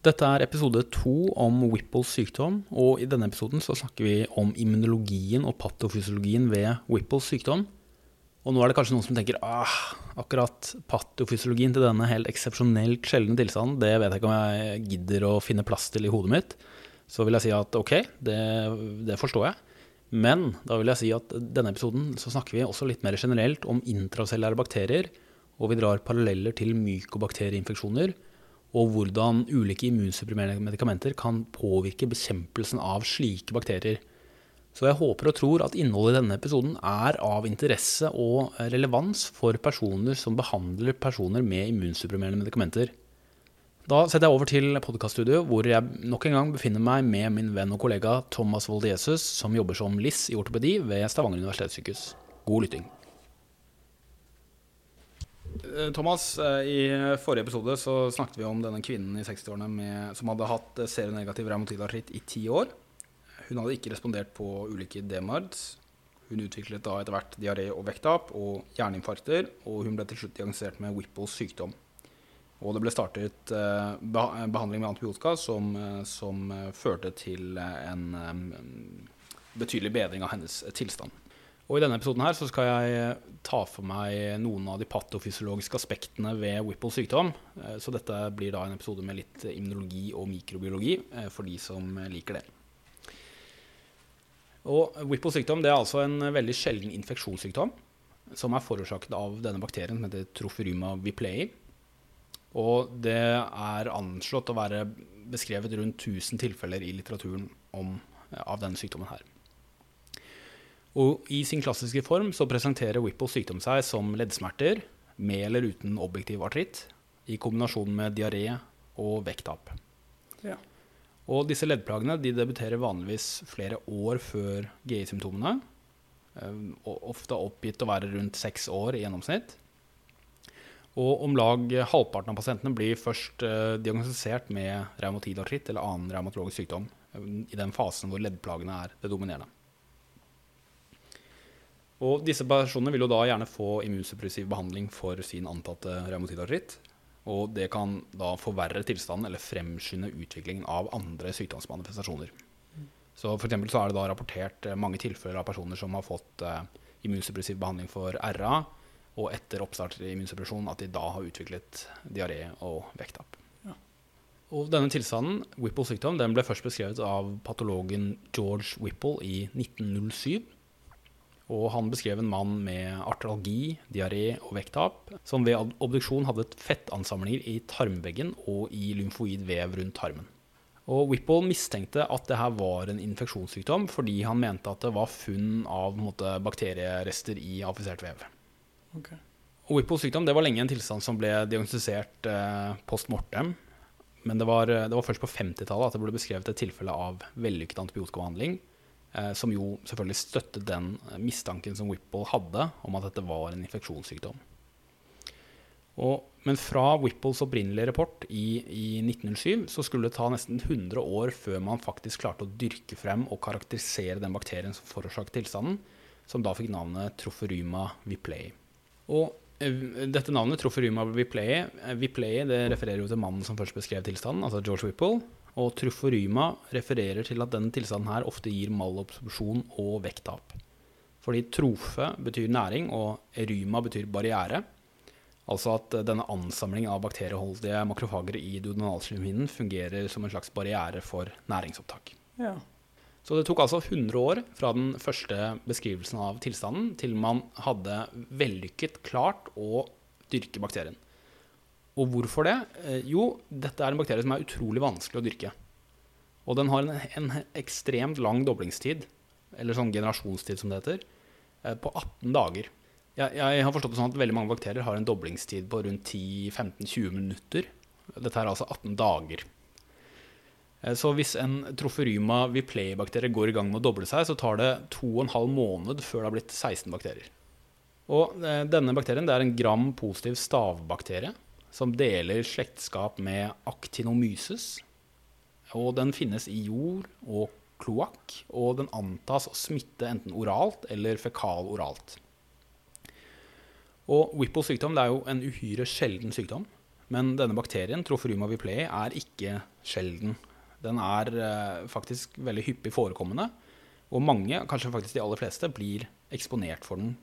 Dette er episode to om Whipples sykdom, og i denne episoden så snakker vi om immunologien og patofysiologien ved Whipples sykdom. Og nå er det kanskje noen som tenker ah, akkurat patofysiologien til denne helt eksepsjonelt sjeldne tilstanden, det vet jeg ikke om jeg gidder å finne plass til i hodet mitt. Så vil jeg si at ok, det, det forstår jeg. Men da vil jeg si at denne episoden så snakker vi også litt mer generelt om intracellære bakterier, og vi drar paralleller til mykobakterieinfeksjoner og hvordan ulike immunsupprimerende medikamenter kan påvirke bekjempelsen av slike bakterier. Så jeg håper og tror at innholdet i denne episoden er av interesse og relevans for personer som behandler personer med immunsupprimerende medikamenter. Da setter jeg over til podkaststudio, hvor jeg nok en gang befinner meg med min venn og kollega Thomas Voldiesus, som jobber som LIS i ortopedi ved Stavanger universitetssykehus. God lytting. Eh, Thomas, eh, i forrige episode så snakket vi om denne kvinnen i 60-årene som hadde hatt serienegativ revmatidartritt i ti år. Hun hadde ikke respondert på ulike DMARDs. Hun utviklet da etter hvert diaré og vekttap og hjerneinfarkter, og hun ble til slutt diagnosert med Whipples sykdom. Og det ble startet eh, behandling med antibiotika som, som førte til en betydelig bedring av hennes tilstand. Og I denne episoden her så skal jeg eh, ta for meg noen av de patofysiologiske aspektene ved Whipples sykdom. Eh, så dette blir da en episode med litt immunologi og mikrobiologi eh, for de som liker det. Og Whipples sykdom det er altså en veldig sjelden infeksjonssykdom som er forårsaket av denne bakterien som heter Troferuma viplei. Og det er anslått å være beskrevet rundt 1000 tilfeller i litteraturen om, av denne sykdommen her. Og I sin klassiske form så presenterer Whipples sykdom seg som leddsmerter med eller uten objektiv artritt, i kombinasjon med diaré og vekttap. Ja. Og disse leddplagene de debuterer vanligvis flere år før GI-symptomene. Eh, ofte oppgitt å være rundt seks år i gjennomsnitt. Og om lag halvparten av pasientene blir først eh, diagnostisert med reumatidartritt eller annen reumatologisk sykdom eh, i den fasen hvor leddplagene er det dominerende. Og disse personene vil jo da gjerne få immunsuppressiv behandling for sin antatte revmatidartritt. Og det kan da forverre tilstanden eller fremskynde utviklingen av andre sykdomsmanifestasjoner. Så for så er det da rapportert eh, mange tilfeller av personer som har fått uh, immunsuppressiv behandling for RA, og etter oppstart av immunsuppresjon at de da har utviklet diaré og vekttap. Ja. Og denne tilstanden, Whipple sykdom, den ble først beskrevet av patologen George Whipple i 1907. Og han beskrev en mann med artralgi, diaré og vekttap, som ved obduksjon hadde fettansamlinger i tarmveggen og i lymfoid vev rundt tarmen. Og Whipple mistenkte at det her var en infeksjonssykdom fordi han mente at det var funn av måte, bakterierester i affisert vev. Okay. Og Whipples sykdom det var lenge en tilstand som ble diagnostisert eh, post mortem. Men det var, det var først på 50-tallet at det ble beskrevet et tilfelle av vellykket antibiotikabehandling Eh, som jo selvfølgelig støttet den eh, mistanken som Whipple hadde om at dette var en infeksjonssykdom. Og, men fra Whipples opprinnelige rapport i, i, 1907 så skulle det ta nesten 100 år før man faktisk klarte å dyrke frem og karakterisere den bakterien som forårsaket tilstanden, som da fikk navnet Troferuma viplei. Og eh, dette navnet, Troferuma viplei, viplei det refererer jo til mannen som først beskrev tilstanden, altså George Whipple. Og truforyma refererer til at denne tilstanden her ofte gir malabsorpsjon og vekttap. Fordi trofe betyr næring, og eryma betyr barriere. Altså at denne ansamlingen av bakterieholdige makrofagere i duodenalslimhinnen fungerer som en slags barriere for næringsopptak. Ja. Så det tok altså 100 år fra den første beskrivelsen av tilstanden til man hadde vellykket klart å dyrke bakterien. Og hvorfor det? Eh, jo, dette er en bakterie som er utrolig vanskelig å dyrke. Og den har en, en ekstremt lang doblingstid, eller sånn generasjonstid som det heter, eh, på 18 dager. Jeg, jeg, har forstått det sånn at veldig mange bakterier har en doblingstid på rundt 10-15-20 minutter. Dette er altså 18 dager. Eh, så hvis en troferyma viplei-bakterie går i gang med å doble seg, så tar det 2,5 måned før det har blitt 16 bakterier. Og denne bakterien er en gram-positiv stavbakterie som deler slektskap med actinomyces. Og den finnes i jord og kloakk, og den antas å smitte enten oralt eller fekal-oralt. Og Whipples sykdom er jo en uhyre sjelden sykdom. Men denne bakterien, Trophoruma viplei, er ikke sjelden. Den er eh, faktisk veldig hyppig forekommende. Og mange, kanskje faktisk de aller fleste, blir eksponert for den.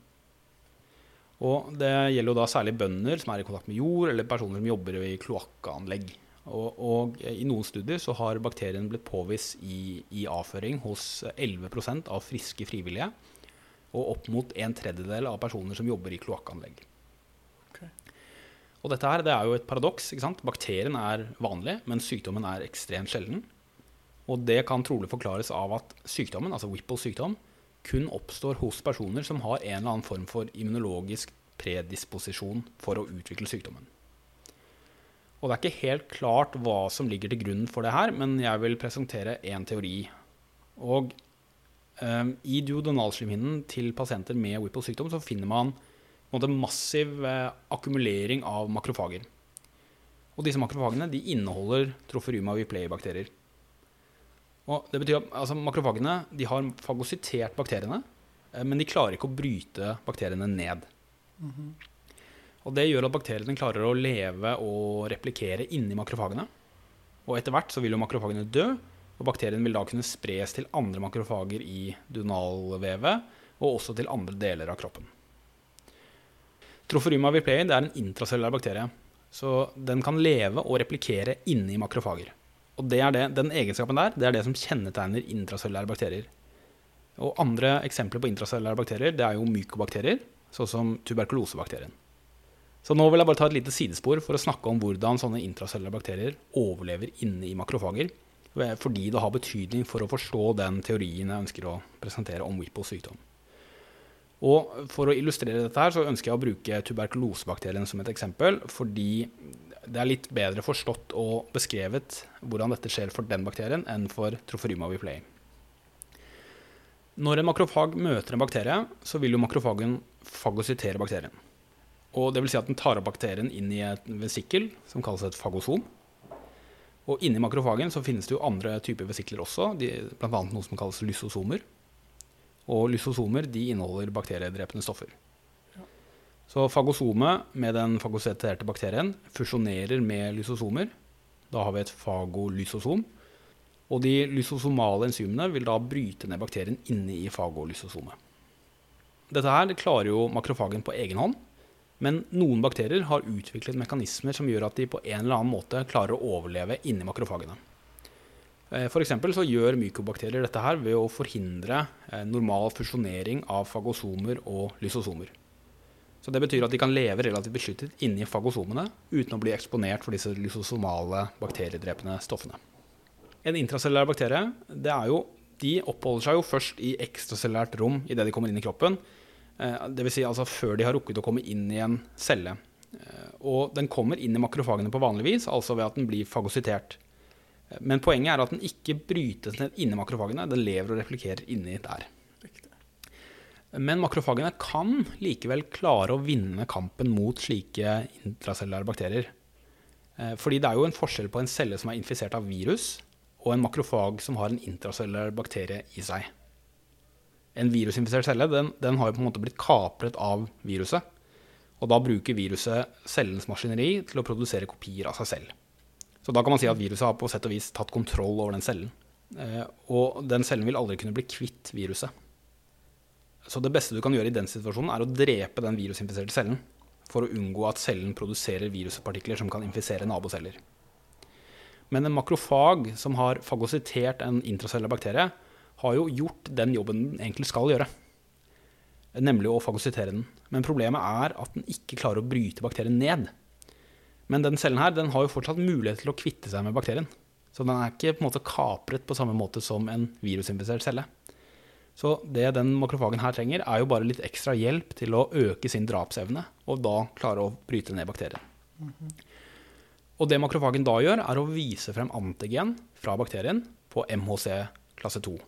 Og det gjelder jo da særlig bønder som er i kontakt med jord, eller personer som jobber i kloakkanlegg. Og, og, i noen studier så har bakterien blitt påvist i, i avføring hos 11% av friske frivillige. Og opp mot en tredjedel av personer som jobber i kloakkanlegg. Okay. Og dette her, det er jo et paradoks. ikke sant? Bakterien er vanlig, men sykdommen er ekstremt sjelden. Og det kan trolig forklares av at sykdommen, altså Whipples sykdom, kun oppstår hos personer som har en eller annen form for immunologisk predisposisjon for å utvikle sykdommen. Og det er ikke helt klart hva som ligger til grunn for det her, men jeg vil presentere én teori. Og um, i duodenalslimhinnen til pasienter med Whipple-sykdom så finner man en massiv eh, akkumulering av makrofager. Og disse makrofagene de inneholder troferuma viplei-bakterier. Og det betyr at altså, Makrofagene de har fagositert bakteriene, eh, men de klarer ikke å bryte bakteriene ned. Mm -hmm. Og Det gjør at bakteriene klarer å leve og replikere inni makrofagene. Og etter hvert så vil jo makrofagene dø, og bakteriene vil da kunne spres til andre makrofager i dunalvevet, og også til andre deler av kroppen. Trophoruma viplei er en intracellulær bakterie, så den kan leve og replikere inni makrofager. Og det er det, den egenskapen der det er det som kjennetegner intracellulære bakterier. Og andre eksempler på intracellulære bakterier det er jo mykobakterier, sånn som tuberkulosebakterien. Så nå vil jeg bare ta et lite sidespor for å snakke om hvordan sånne intracellulære bakterier overlever inne i makrofager. Fordi det har betydning for å forstå den teorien jeg ønsker å presentere om Whipples sykdom. Og For å illustrere dette her, så ønsker jeg å bruke tuberkulosebakterien som et eksempel. Fordi det er litt bedre forstått og beskrevet hvordan dette skjer for den bakterien enn for Trophorima viplei. Når en makrofag møter en bakterie, så vil jo makrofagen fagocytere bakterien. Og det vil si at den tar opp bakterien inn i et vesikkel som kalles et fagosom. Og inni makrofagen så finnes det jo andre typer vesikler også, bl.a. noe som kalles lysosomer. Og lysosomer de inneholder bakteriedrepende stoffer. Så fagosomet med den fagositerte bakterien fusjonerer med lysosomer. Da har vi et fagolysosom. Og de lysosomale enzymene vil da bryte ned bakterien inne i fagolysosomet. Dette her klarer jo makrofagen på egen hånd. Men noen bakterier har utviklet mekanismer som gjør at de på en eller annen måte klarer å overleve inni makrofagene. Eh, F.eks. så gjør mykobakterier dette her ved å forhindre eh, normal fusjonering av fagosomer og lysosomer. Så Det betyr at de kan leve relativt beskyttet inni fagosomene uten å bli eksponert for disse lysosomale bakteriedrepende stoffene. En intracellulær bakterie det er jo, de oppholder seg jo først i ekstracellulært rom idet de kommer inn i kroppen. Eh, Dvs. Si altså før de har rukket å komme inn i en celle. Eh, og den kommer inn i makrofagene på vanlig vis, altså ved at den blir fagositert. Eh, men poenget er at den ikke brytes ned inni makrofagene, den lever og replikerer inni der. Men makrofagene kan likevel klare å vinne kampen mot slike intracellulære bakterier. Eh, fordi det er jo en forskjell på en celle som er infisert av virus, og en makrofag som har en intracellulær bakterie i seg. En virusinfisert celle den, den har jo på en måte blitt kapret av viruset. Og da bruker viruset cellens maskineri til å produsere kopier av seg selv. Så da kan man si at viruset har på sett og vis tatt kontroll over den cellen. Eh, og den cellen vil aldri kunne bli kvitt viruset. Så det beste du kan gjøre i den situasjonen, er å drepe den virusinfiserte cellen. For å unngå at cellen produserer viruspartikler som kan infisere naboceller. Men en makrofag som har fagositert en intracellær bakterie, har jo gjort den jobben den egentlig skal gjøre. Nemlig å fagositere den. Men problemet er at den ikke klarer å bryte bakterien ned. Men den cellen her den har jo fortsatt mulighet til å kvitte seg med bakterien. Så den er ikke på en måte kapret på samme måte som en virusinfisert celle. Så det den makrofagen her trenger, er jo bare litt ekstra hjelp til å øke sin drapsevne, og da klare å bryte ned bakterien. Mm -hmm. Og det makrofagen da gjør, er å vise frem antigen fra bakterien på MHC klasse 2.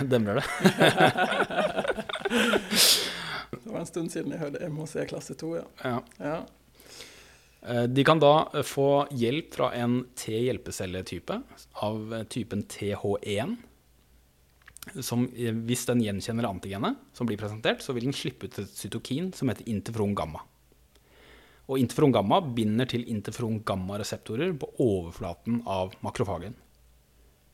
Demrer det? det var en stund siden jeg hørte MHC klasse 2, ja. ja. ja. Eh, de kan da få hjelp fra en T-hjelpecelletype av typen TH1 som, eh, hvis den gjenkjenner antigenet som blir presentert, så vil den slippe ut et cytokin som heter interferon gamma. Og interferon gamma binder til interferon gamma-reseptorer på overflaten av makrofagen.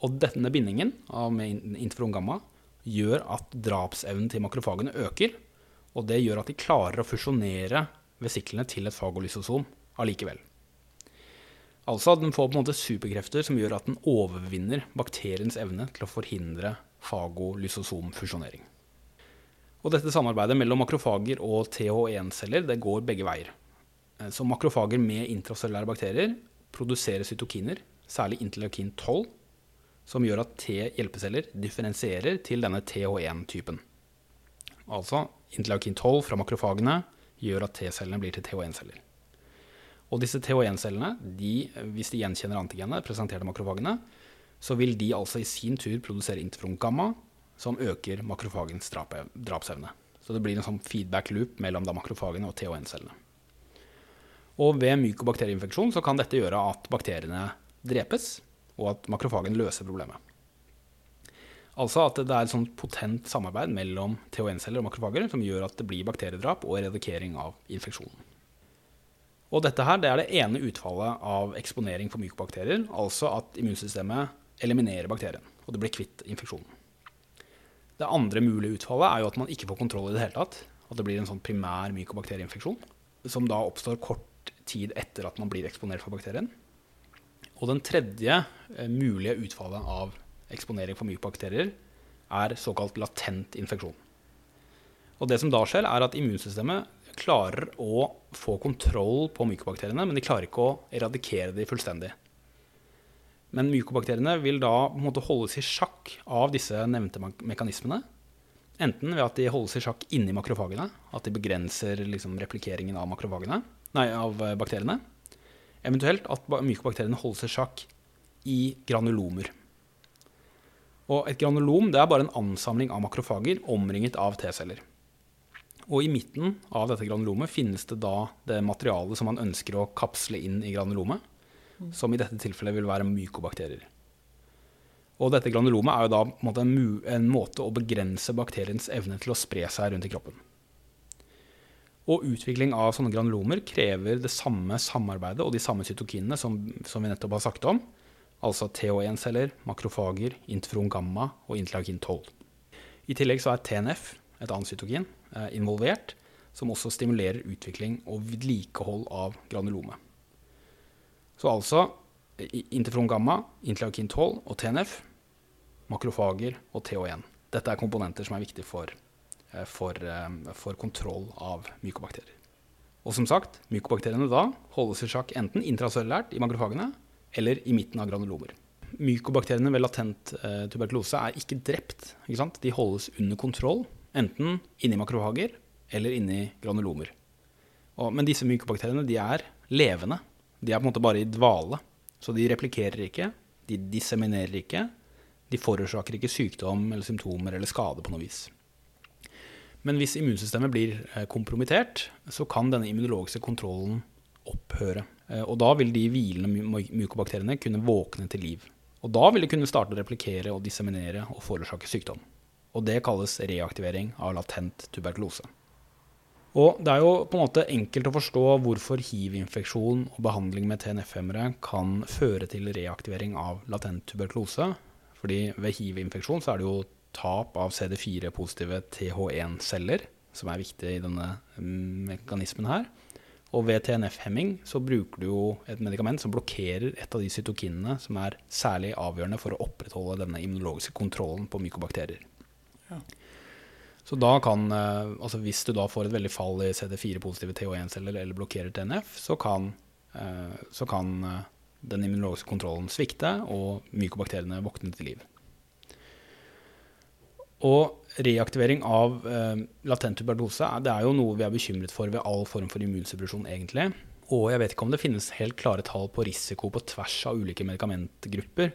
Og denne bindingen med interferon gamma gjør at drapsevnen til makrofagene øker. Og det gjør at de klarer å fusjonere vesiklene til et fagolysosom allikevel. Altså den får på en måte superkrefter som gjør at den overvinner bakteriens evne til å forhindre fagolysosomfusjonering. Og dette samarbeidet mellom makrofager og TH1-celler det går begge veier. Eh, så makrofager med intracellulære bakterier produserer cytokiner, særlig interleukin 12, som gjør at T-hjelpeceller differensierer til denne TH1-typen. Altså interleukin 12 fra makrofagene gjør at T-cellene blir til TH1-celler. Og disse TH1-cellene, hvis de gjenkjenner antigenet presentert av makrofagene, så vil de altså i sin tur produsere interferon gamma, som øker makrofagens drapsevne. Så det blir en sånn feedback loop mellom makrofagene og TH1-cellene. Og ved mykobakterieinfeksjon så kan dette gjøre at bakteriene drepes, og at makrofagen løser problemet. Altså at det er et sånt potent samarbeid mellom THN-celler og makrofager som gjør at det blir bakteriedrap og eradikering av infeksjonen. Og dette her, det er det ene utfallet av eksponering for mykobakterier, altså at immunsystemet eliminerer bakterien, og det blir kvitt infeksjonen. Det andre mulige utfallet er jo at man ikke får kontroll i det hele tatt. At det blir en sånn primær mykobakterieinfeksjon, som da oppstår kort tid etter at man blir eksponert for bakterien. Og den tredje eh, mulige utfallet av eksponering for mykobakterier er såkalt latent infeksjon. Og det som da skjer, er at immunsystemet klarer å få kontroll på mykobakteriene, men de klarer ikke å eradikere de fullstendig. Men mykobakteriene vil da måte holdes i sjakk av disse nevnte mekanismene. Enten ved at de holdes i sjakk inni makrofagene, at de begrenser liksom replikeringen av, nei, av eh, bakteriene. Eventuelt at mykobakteriene holdes i sjakk i granulomer. Og et granulom er bare en ansamling av makrofager omringet av T-celler. Og i midten av dette granulomet finnes det da det materialet som man ønsker å kapsle inn i granulomet, som i dette tilfellet vil være mykobakterier. Og dette granulomet er jo da en måte, å begrense bakteriens evne til å spre seg rundt i kroppen. Og utvikling av sånne granulomer krever det samme samarbeidet og de samme cytokinene som, som vi nettopp har sagt om, altså TH1-celler, makrofager, interferon gamma og interleukin 12. I tillegg så er TNF, et annet cytokin, eh, involvert, som også stimulerer utvikling og vedlikehold av granulomet. Så altså interferon gamma, interleukin 12 og TNF, makrofager og TH1. Dette er komponenter som er viktige for Eh, for, eh, for, kontroll av mykobakterier. Og som sagt, mykobakteriene da holdes i sjakk enten intracellulært i makrofagene eller i midten av granulomer. Mykobakteriene ved latent eh, tuberkulose er ikke drept. Ikke De holdes under kontroll, enten inni makrofager eller inni granulomer. Og, men disse mykobakteriene er levende. De er på en måte bare i dvale. Så de replikerer ikke, de disseminerer ikke. De forårsaker ikke sykdom eller symptomer eller skade på noe vis. Men hvis immunsystemet blir eh, kompromittert, så kan denne immunologiske kontrollen opphøre. Eh, og da vil de hvilende mykobakteriene kunne våkne til liv. Og da vil de kunne starte å replikere og disseminere og forårsake sykdom. Og det kalles reaktivering av latent tuberkulose. Og det er jo på en måte enkelt å forstå hvorfor hiv-infeksjon og behandling med TNF-hemmere kan føre til reaktivering av latent tuberkulose. Fordi ved hiv-infeksjon er det jo tap av CD4-positive TH1-celler, som er viktig i denne mm, mekanismen her. Og ved TNF-hemming så bruker du jo et medikament som blokkerer et av de cytokinene som er særlig avgjørende for å opprettholde denne immunologiske kontrollen på mykobakterier. Ja. Så da kan, eh, altså hvis du da får et veldig fall i CD4-positive TH1-celler eller blokkerer TNF, så kan, eh, så kan eh, den immunologiske kontrollen svikte og mykobakteriene våkne til liv. Og reaktivering av latent tuberkulose det er jo noe vi er bekymret for ved all form for immunsuppresjon, egentlig. Og jeg vet ikke om det finnes helt klare tall på risiko på tvers av ulike medikamentgrupper.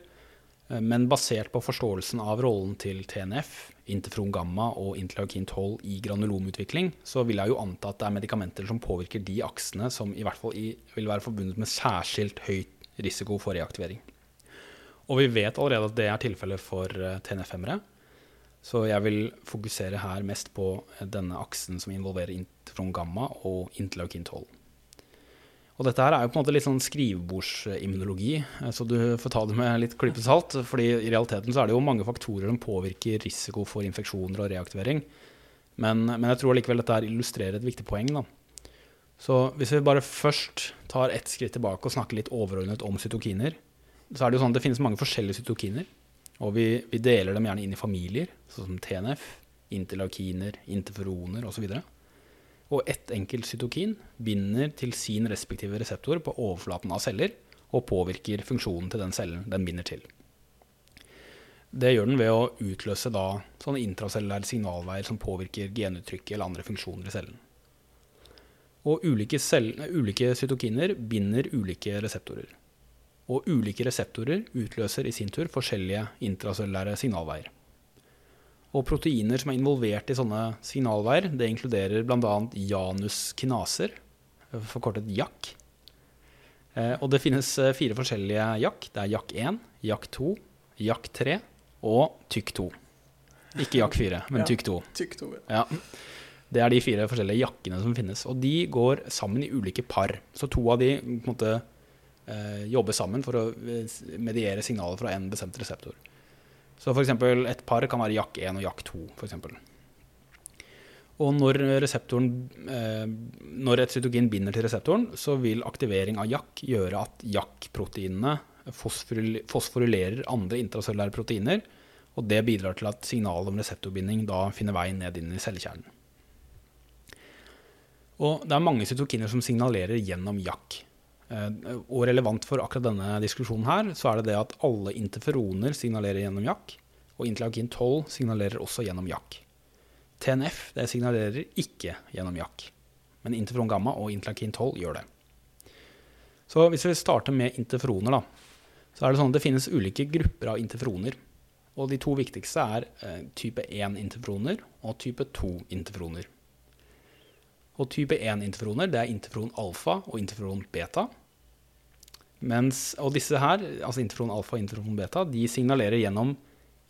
Men basert på forståelsen av rollen til TNF, interferon gamma og interleukin 12 i granulomutvikling, så vil jeg jo anta at det er medikamenter som påvirker de aksene som i hvert fall i, vil være forbundet med særskilt høyt risiko for reaktivering. Og vi vet allerede at det er tilfellet for eh, TNF-hemmere. Så jeg vil fokusere her mest på denne aksen som involverer interferon gamma og interleukin 12. Og dette her er jo på en måte litt sånn skrivebordsimmunologi, eh, så du får ta det med litt klype salt. fordi i realiteten så er det jo mange faktorer som påvirker risiko for infeksjoner og reaktivering. Men, men jeg tror likevel dette her illustrerer et viktig poeng. da. Så hvis vi bare først tar ett skritt tilbake og snakker litt overordnet om cytokiner, så er det jo sånn at det finnes mange forskjellige cytokiner. Og vi, vi deler dem gjerne inn i familier, sånn som TNF, interlaukiner, interferoner osv. Og, så og ett enkelt cytokin binder til sin respektive reseptor på overflaten av celler og påvirker funksjonen til den cellen den binder til. Det gjør den ved å utløse da sånne intracellulære signalveier som påvirker genuttrykket eller andre funksjoner i cellen. Og ulike, ulike cytokiner binder ulike reseptorer. Og ulike reseptorer utløser i sin tur forskjellige intracellulære signalveier. Og proteiner som er involvert i sånne signalveier, det inkluderer bl.a. januskinaser, forkortet JAK. Eh, og det finnes eh, fire forskjellige JAK. Det er JAK1, JAK2, JAK3 og TYK2. Ikke JAK4, men ja, TYK2. Tykk 2 ja. Det er de fire forskjellige jakkene som finnes. Og de går sammen i ulike par. Så to av de på en måte, eh, jobber sammen for å mediere signaler fra en bestemt reseptor. Så f.eks. et par kan være JAK1 og JAK2. For eksempel. og når, eh, når et cytogen binder til reseptoren, så vil aktivering av JAK gjøre at JAK-proteinene fosforylerer andre intracellulære proteiner. Og det bidrar til at signalet om reseptorbinding da finner vei ned inn i cellekjernen. Og det er mange cytokiner som signalerer gjennom JAK. Eh, og relevant for akkurat denne diskusjonen her, så er det det at alle interferoner signalerer gjennom jakk, og interleukin 12 signalerer også gjennom jakk. TNF det signalerer ikke gjennom jakk, men interferon gamma og interleukin 12 gjør det. Så hvis vi starter med interferoner, da, så er det sånn at det finnes ulike grupper av interferoner. Og de to viktigste er eh, type 1-interferoner og type 2-interferoner. Og type 1-interferoner det er interferon alfa og interferon beta. Mens, og disse her, altså interferon alfa og interferon beta, de signalerer gjennom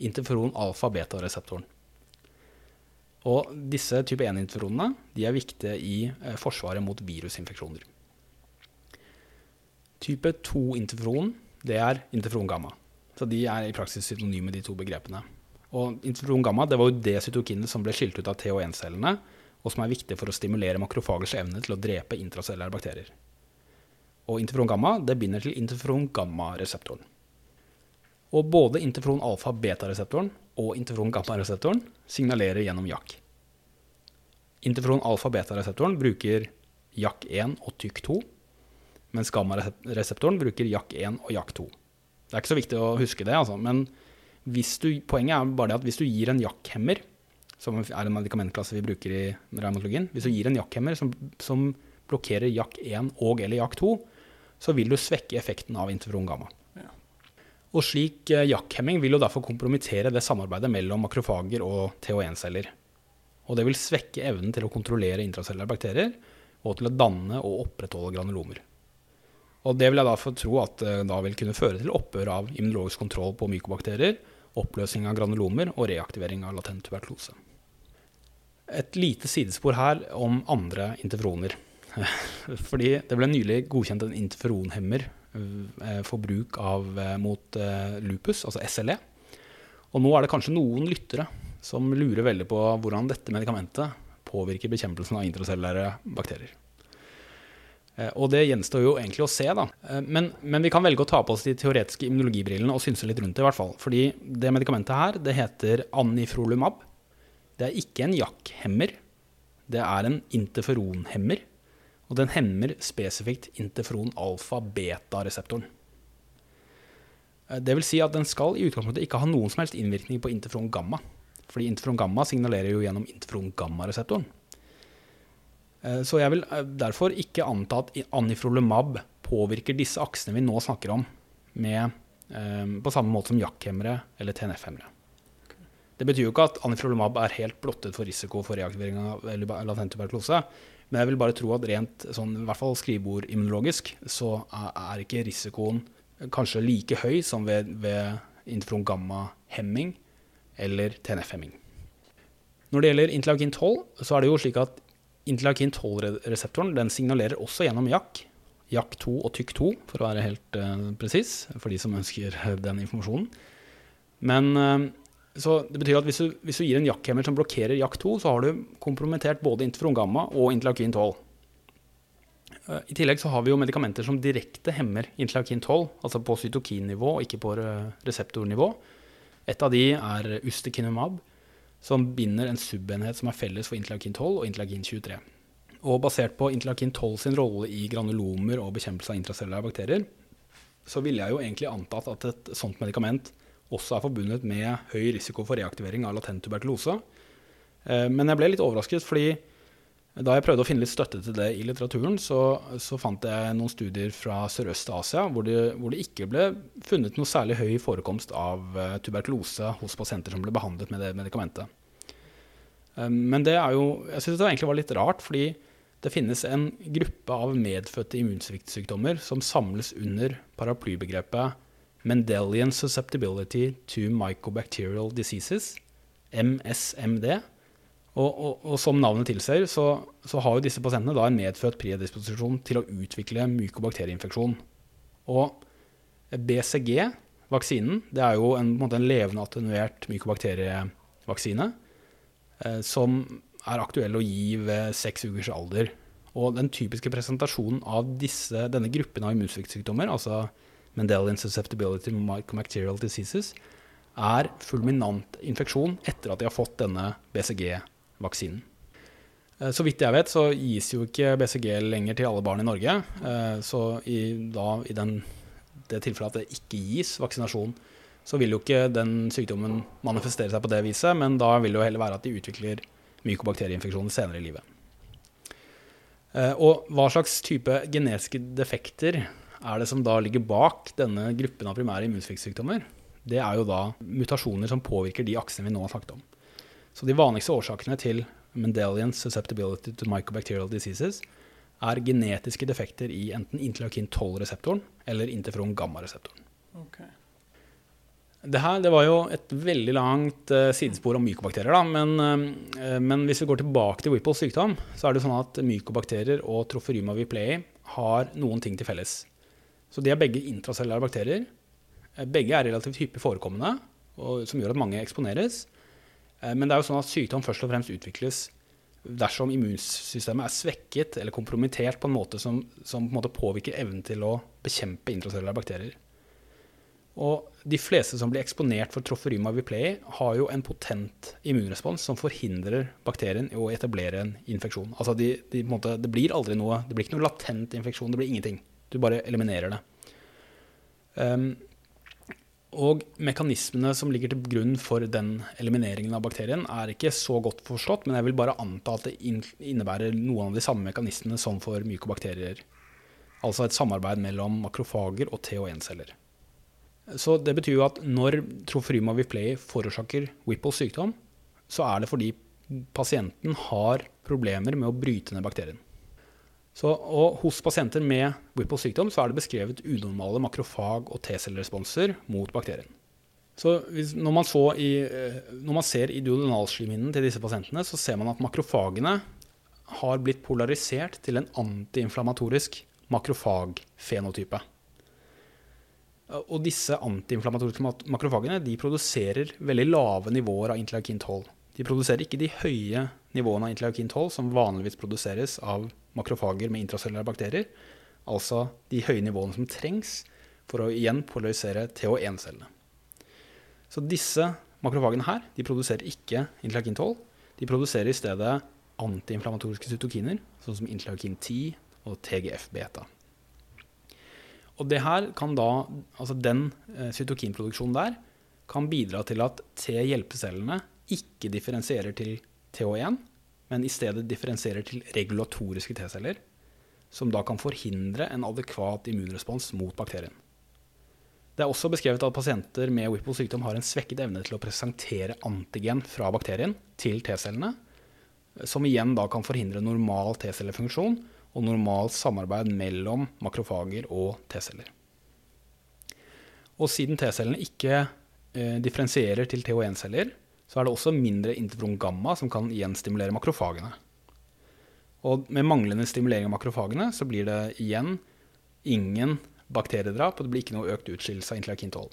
interferon alfa-beta-reseptoren. Og disse type 1-interferonene de er viktige i eh, forsvaret mot virusinfeksjoner. Type 2-interferon det er interferon gamma. Så de er i praksis synonyme, de to begrepene. Og interferon gamma det var jo det cytokinet som ble skilt ut av TH1-cellene og som er viktig for å stimulere makrofagers evne til å drepe intracellære bakterier. Og interferon gamma det binder til interferon gamma-reseptoren. Og både interferon alfa-beta-reseptoren og interferon gamma-reseptoren signalerer gjennom JAK. Interferon alfa-beta-reseptoren bruker JAK1 og TYK2, mens gamma-reseptoren bruker JAK1 og JAK2. Det er ikke så viktig å huske det, altså, men du, poenget er bare det at hvis du gir en JAK-hemmer som er en medikamentklasse vi bruker i revmatologien. Hvis du gir en jakkhemmer som, som blokkerer jakk1 og eller jakk2, så vil du svekke effekten av interferon gamma. Ja. Og slik eh, jakkhemming vil jo derfor kompromittere det samarbeidet mellom makrofager og TH1-celler. Og det vil svekke evnen til å kontrollere intracellulære bakterier og til å danne og opprettholde granulomer. Og det vil jeg få tro at eh, da vil kunne føre til opphør av immunologisk kontroll på mykobakterier, oppløsning av granulomer og reaktivering av latent tuberkulose. Et lite sidespor her om andre interferoner. Fordi det ble nylig godkjent en interferonhemmer eh, for bruk av, eh, mot eh, lupus, altså SLE. Og nå er det kanskje noen lyttere som lurer veldig på hvordan dette medikamentet påvirker bekjempelsen av intracellulære bakterier. Og det gjenstår jo egentlig å se, da. Men, men, vi kan velge å ta på oss de teoretiske immunologibrillene og synse litt rundt det, i hvert fall. Fordi det medikamentet her, det heter anifrolumab. Det er ikke en jakkhemmer. Det er en interferonhemmer. Og den hemmer spesifikt interferon alfa-beta-reseptoren. Eh, det vil si at den skal i utgangspunktet ikke ha noen som helst innvirkning på interferon gamma. Fordi interferon gamma signalerer jo gjennom interferon gamma-reseptoren. Eh, så jeg vil eh, derfor ikke anta at anifrolumab påvirker disse aksene vi nå snakker om, med, på samme måte som jakkhemmere eller TNF-hemmere. Det betyr jo ikke at anifrolumab er helt blottet for risiko for reaktivering av latent tuberkulose. Men jeg vil bare tro at rent sånn, i hvert fall skrivebordimmunologisk så er ikke risikoen kanskje like høy som ved, ved interferon gamma-hemming eller TNF-hemming. Når det gjelder interleukin 12, så er det jo slik at interleukin 12-reseptoren den signalerer også gjennom JAK. JAK2 og TYK2, for å være helt uh, presis, for de som ønsker den informasjonen. Men uh, så det betyr at hvis du, hvis du gir en JAK-hemmer som blokkerer jakk 2, så har du kompromittert både interferon gamma og interleukin 12. Uh, I tillegg så har vi jo medikamenter som direkte hemmer interleukin 12, altså på cytokinnivå og ikke på reseptornivå. Et av de er ustekinumab, som binder en subenhet som er felles for interleukin 12 og interleukin 23. Og basert på interleukin 12 sin rolle i granulomer og bekjempelse av intracellulære bakterier, så ville jeg jo egentlig antatt at et sånt medikament også er forbundet med høy risiko for reaktivering av latent tuberkulose. Eh, men jeg ble litt overrasket, fordi da jeg prøvde å finne litt støtte til det i litteraturen, så, så fant jeg noen studier fra Sørøst-Asia hvor, hvor, det ikke ble funnet noe særlig høy forekomst av eh, tuberkulose hos pasienter som ble behandlet med det medikamentet. Eh, men det er jo, jeg synes det egentlig var litt rart, fordi det finnes en gruppe av medfødte immunsviktsykdommer som samles under paraplybegrepet Mendelian Susceptibility to Mycobacterial Diseases, MSMD. Og, og, og som navnet tilsier, så, så, har jo disse pasientene da en medfødt predisposisjon til å utvikle mykobakterieinfeksjon. Og BCG, vaksinen, det er jo en, en, en levende attenuert mykobakterievaksine eh, som er aktuell å gi ved seks ukers alder. Og den typiske presentasjonen av disse, denne gruppen av immunsviktsykdommer, altså Mendelian susceptibility mycobacterial diseases, er fulminant infeksjon etter at de har fått denne BCG-vaksinen. Eh, så vidt jeg vet, så gis jo ikke BCG lenger til alle barn i Norge. Eh, så i, da, i den, det tilfellet at det ikke gis vaksinasjon, så vil jo ikke den sykdommen manifestere seg på det viset, men da vil det jo heller være at de utvikler mykobakterieinfeksjoner senere i livet. Eh, og hva slags type genetiske defekter er det som da ligger bak denne gruppen av primære immunsviktsykdommer? Det er jo da mutasjoner som påvirker de aksene vi nå har snakket om. Så de vanligste årsakene til Mendelian susceptibility to mycobacterial diseases er genetiske defekter i enten interleukin 12-reseptoren eller interferon gamma-reseptoren. Okay. Det her det var jo et veldig langt uh, sidespor om mykobakterier. Da. Men, uh, men, hvis vi går tilbake til Whipples sykdom, så er det sånn at mykobakterier og troferyma viplei har noen ting til felles. Så de er begge intracellulære bakterier. Uh, begge er relativt hyppig forekommende, som gjør at mange eksponeres. men det er jo sånn at sykdom først og fremst utvikles dersom immunsystemet er svekket eller kompromittert på en måte som, som på en måte påvirker evnen til å bekjempe intracellulære bakterier. Og de fleste som blir eksponert for troferyma viplei, har jo en potent immunrespons som forhindrer bakterien i å etablere en infeksjon. Altså de, de, måte, det blir aldri noe, det blir ikke noe latent infeksjon, det blir ingenting. Du bare eliminerer det. Um, og mekanismene som ligger til grunn for den elimineringen av bakterien, er ikke så godt forstått, men jeg vil bare anta at det innebærer noen av de samme mekanismene som for mykobakterier. Altså et samarbeid mellom makrofager og TH1-celler. Så det betyr jo at når trofryma viplei forårsaker Whipples sykdom, så er det fordi pasienten har problemer med å bryte ned bakterien. Så, og hos pasienter med Whipples sykdom så er det beskrevet unormale makrofag- og T-celleresponser mot bakterien. Så hvis, når, man i, eh, når, man ser i duodenalslimhinnen til disse pasientene, så ser man at makrofagene har blitt polarisert til en antiinflamatorisk makrofagfenotype. Og disse antiinflamatoriske makrofagene de produserer veldig lave nivåer av interleukin 12. De produserer ikke de høye nivåene av interleukin 12 som vanligvis produseres av makrofager med intracellulære bakterier. Altså de høye nivåene som trengs for å igjen polarisere TH1-cellene. Så disse makrofagene her de produserer ikke interleukin 12. De produserer i stedet antiinflammatoriske cytokiner, sånn som interleukin 10 og TGF-beta. Og det her kan da, altså den eh, cytokinproduksjonen der kan bidra til at T-hjelpecellene ikke differensierer til TH1, men i stedet differensierer til regulatoriske T-celler, som da kan forhindre en adekvat immunrespons mot bakterien. Det er også beskrevet at pasienter med Whipples sykdom har en svekket evne til å presentere antigen fra bakterien til T-cellene, som igjen da kan forhindre normal T-cellefunksjon og normalt samarbeid mellom makrofager og T-celler. Og siden T-cellene ikke eh, differensierer til TH1-celler, så er det også mindre interferon gamma som kan igjen stimulere makrofagene. Og med manglende stimulering av makrofagene så blir det igjen ingen bakteriedrap, og det blir ikke noe økt utskillelse av interleukin-12.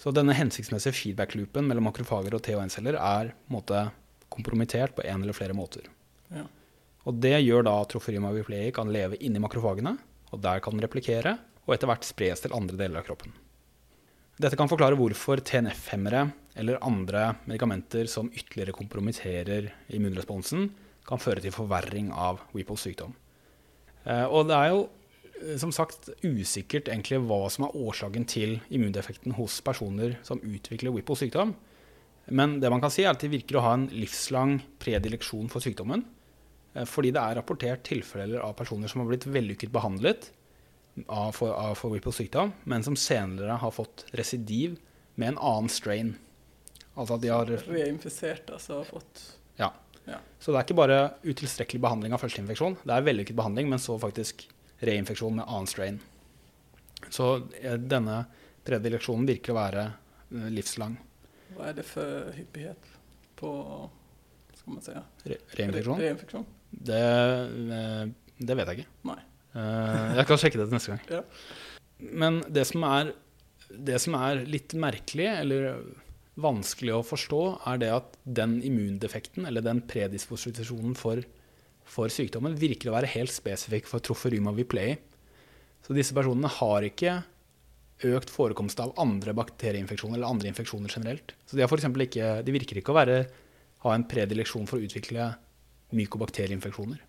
Så denne hensiktsmessige feedback-loopen mellom makrofager og THN-celler er måte kompromittert på en eller flere måter. Ja. Og det gjør da at troferium viplei kan leve inni makrofagene, og der kan den replikere, og etter hvert spres til andre deler av kroppen. Dette kan forklare hvorfor TNF-hemmere eller andre medikamenter som ytterligere kompromitterer immunresponsen, kan føre til forverring av Whipples sykdom. Eh, og det er jo eh, som sagt usikkert egentlig hva som er årsaken til immundefekten hos personer som utvikler Whipples sykdom. Men det man kan si er at de virker å ha en livslang predileksjon for sykdommen. eh, Fordi det er rapportert tilfeller av personer som har blitt vellykket behandlet av, for, av for Whipples sykdom, men som senere har fått residiv med en annen strain. Altså at de har Reinfisert, altså har fått Ja. Ja. Så det er ikke bare utilstrekkelig behandling av førsteinfeksjon. Det er vellykket behandling, men så faktisk reinfeksjon med annen strain. Så eh, denne predileksjonen virker å være eh, livslang. Hva er det for hyppighet på skal man si, Re reinfeksjon? Re reinfeksjon? Det, eh, det vet jeg ikke. Nei. Jeg kan sjekke det til neste gang. Ja. Men det som, er, det som er litt merkelig, eller vanskelig å forstå, er det at den immundefekten, eller den predisposisjonen for, for sykdommen, virker å være helt spesifikk for troferyma viplei. Så disse personene har ikke økt forekomst av andre bakterieinfeksjoner eller andre infeksjoner generelt. Så de, har for ikke, de virker ikke å være, ha en predileksjon for å utvikle mykobakterieinfeksjoner.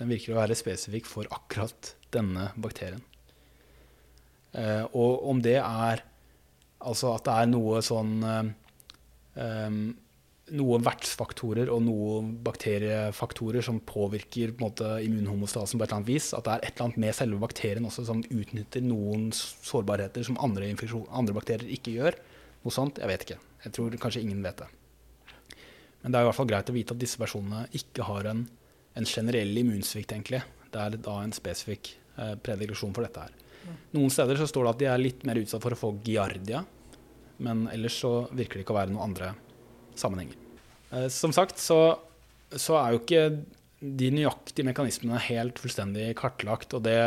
Den virker å være spesifikk for akkurat denne bakterien. Eh, og om det er Altså at det er noe sånn um, Noen vertsfaktorer og noen bakteriefaktorer som påvirker på måte, immunhomostasen på et eller annet vis. At det er et eller annet med selve bakterien også som utnytter noen sårbarheter som andre, andre bakterier ikke gjør. Noe sånt, jeg vet ikke. Jeg tror kanskje ingen vet det. Men det er i hvert fall greit å vite at disse personene ikke har en, en generell immunsvikt, egentlig. Det er da en spesifikk eh, predileksjon for dette her. Noen steder så står det at de er litt mer utsatt for å få giardia, men ellers så virker det ikke å være noen andre sammenhenger. Eh, som sagt så, så er jo ikke de nøyaktige mekanismene helt fullstendig kartlagt, og det,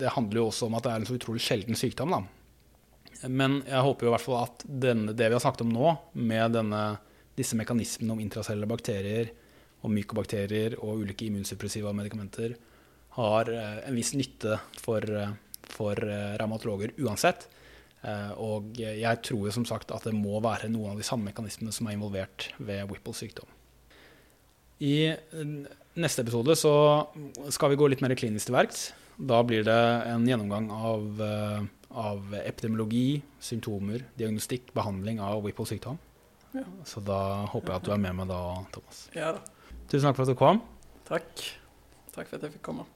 det handler jo også om at det er en så utrolig sjelden sykdom, da. Men jeg håper jo i hvert fall at denne, det vi har snakket om nå, med denne, disse mekanismene om intracellulære bakterier og mykobakterier og ulike immunsuppressiva medikamenter, har eh, en viss nytte for, eh, for eh, revmatologer uansett. Eh, Og jeg tror jo som sagt at det må være noen av de samme mekanismene som er involvert ved Whipples sykdom. I neste episode så skal vi gå litt mer klinisk til verks. Da blir det en gjennomgang av, eh, av epidemiologi, symptomer, diagnostikk, behandling av Whipples sykdom. Ja. Så da håper jeg at du er med meg da, Thomas. Ja da. Tusen takk for at du kom. Takk. Takk for at jeg fikk komme.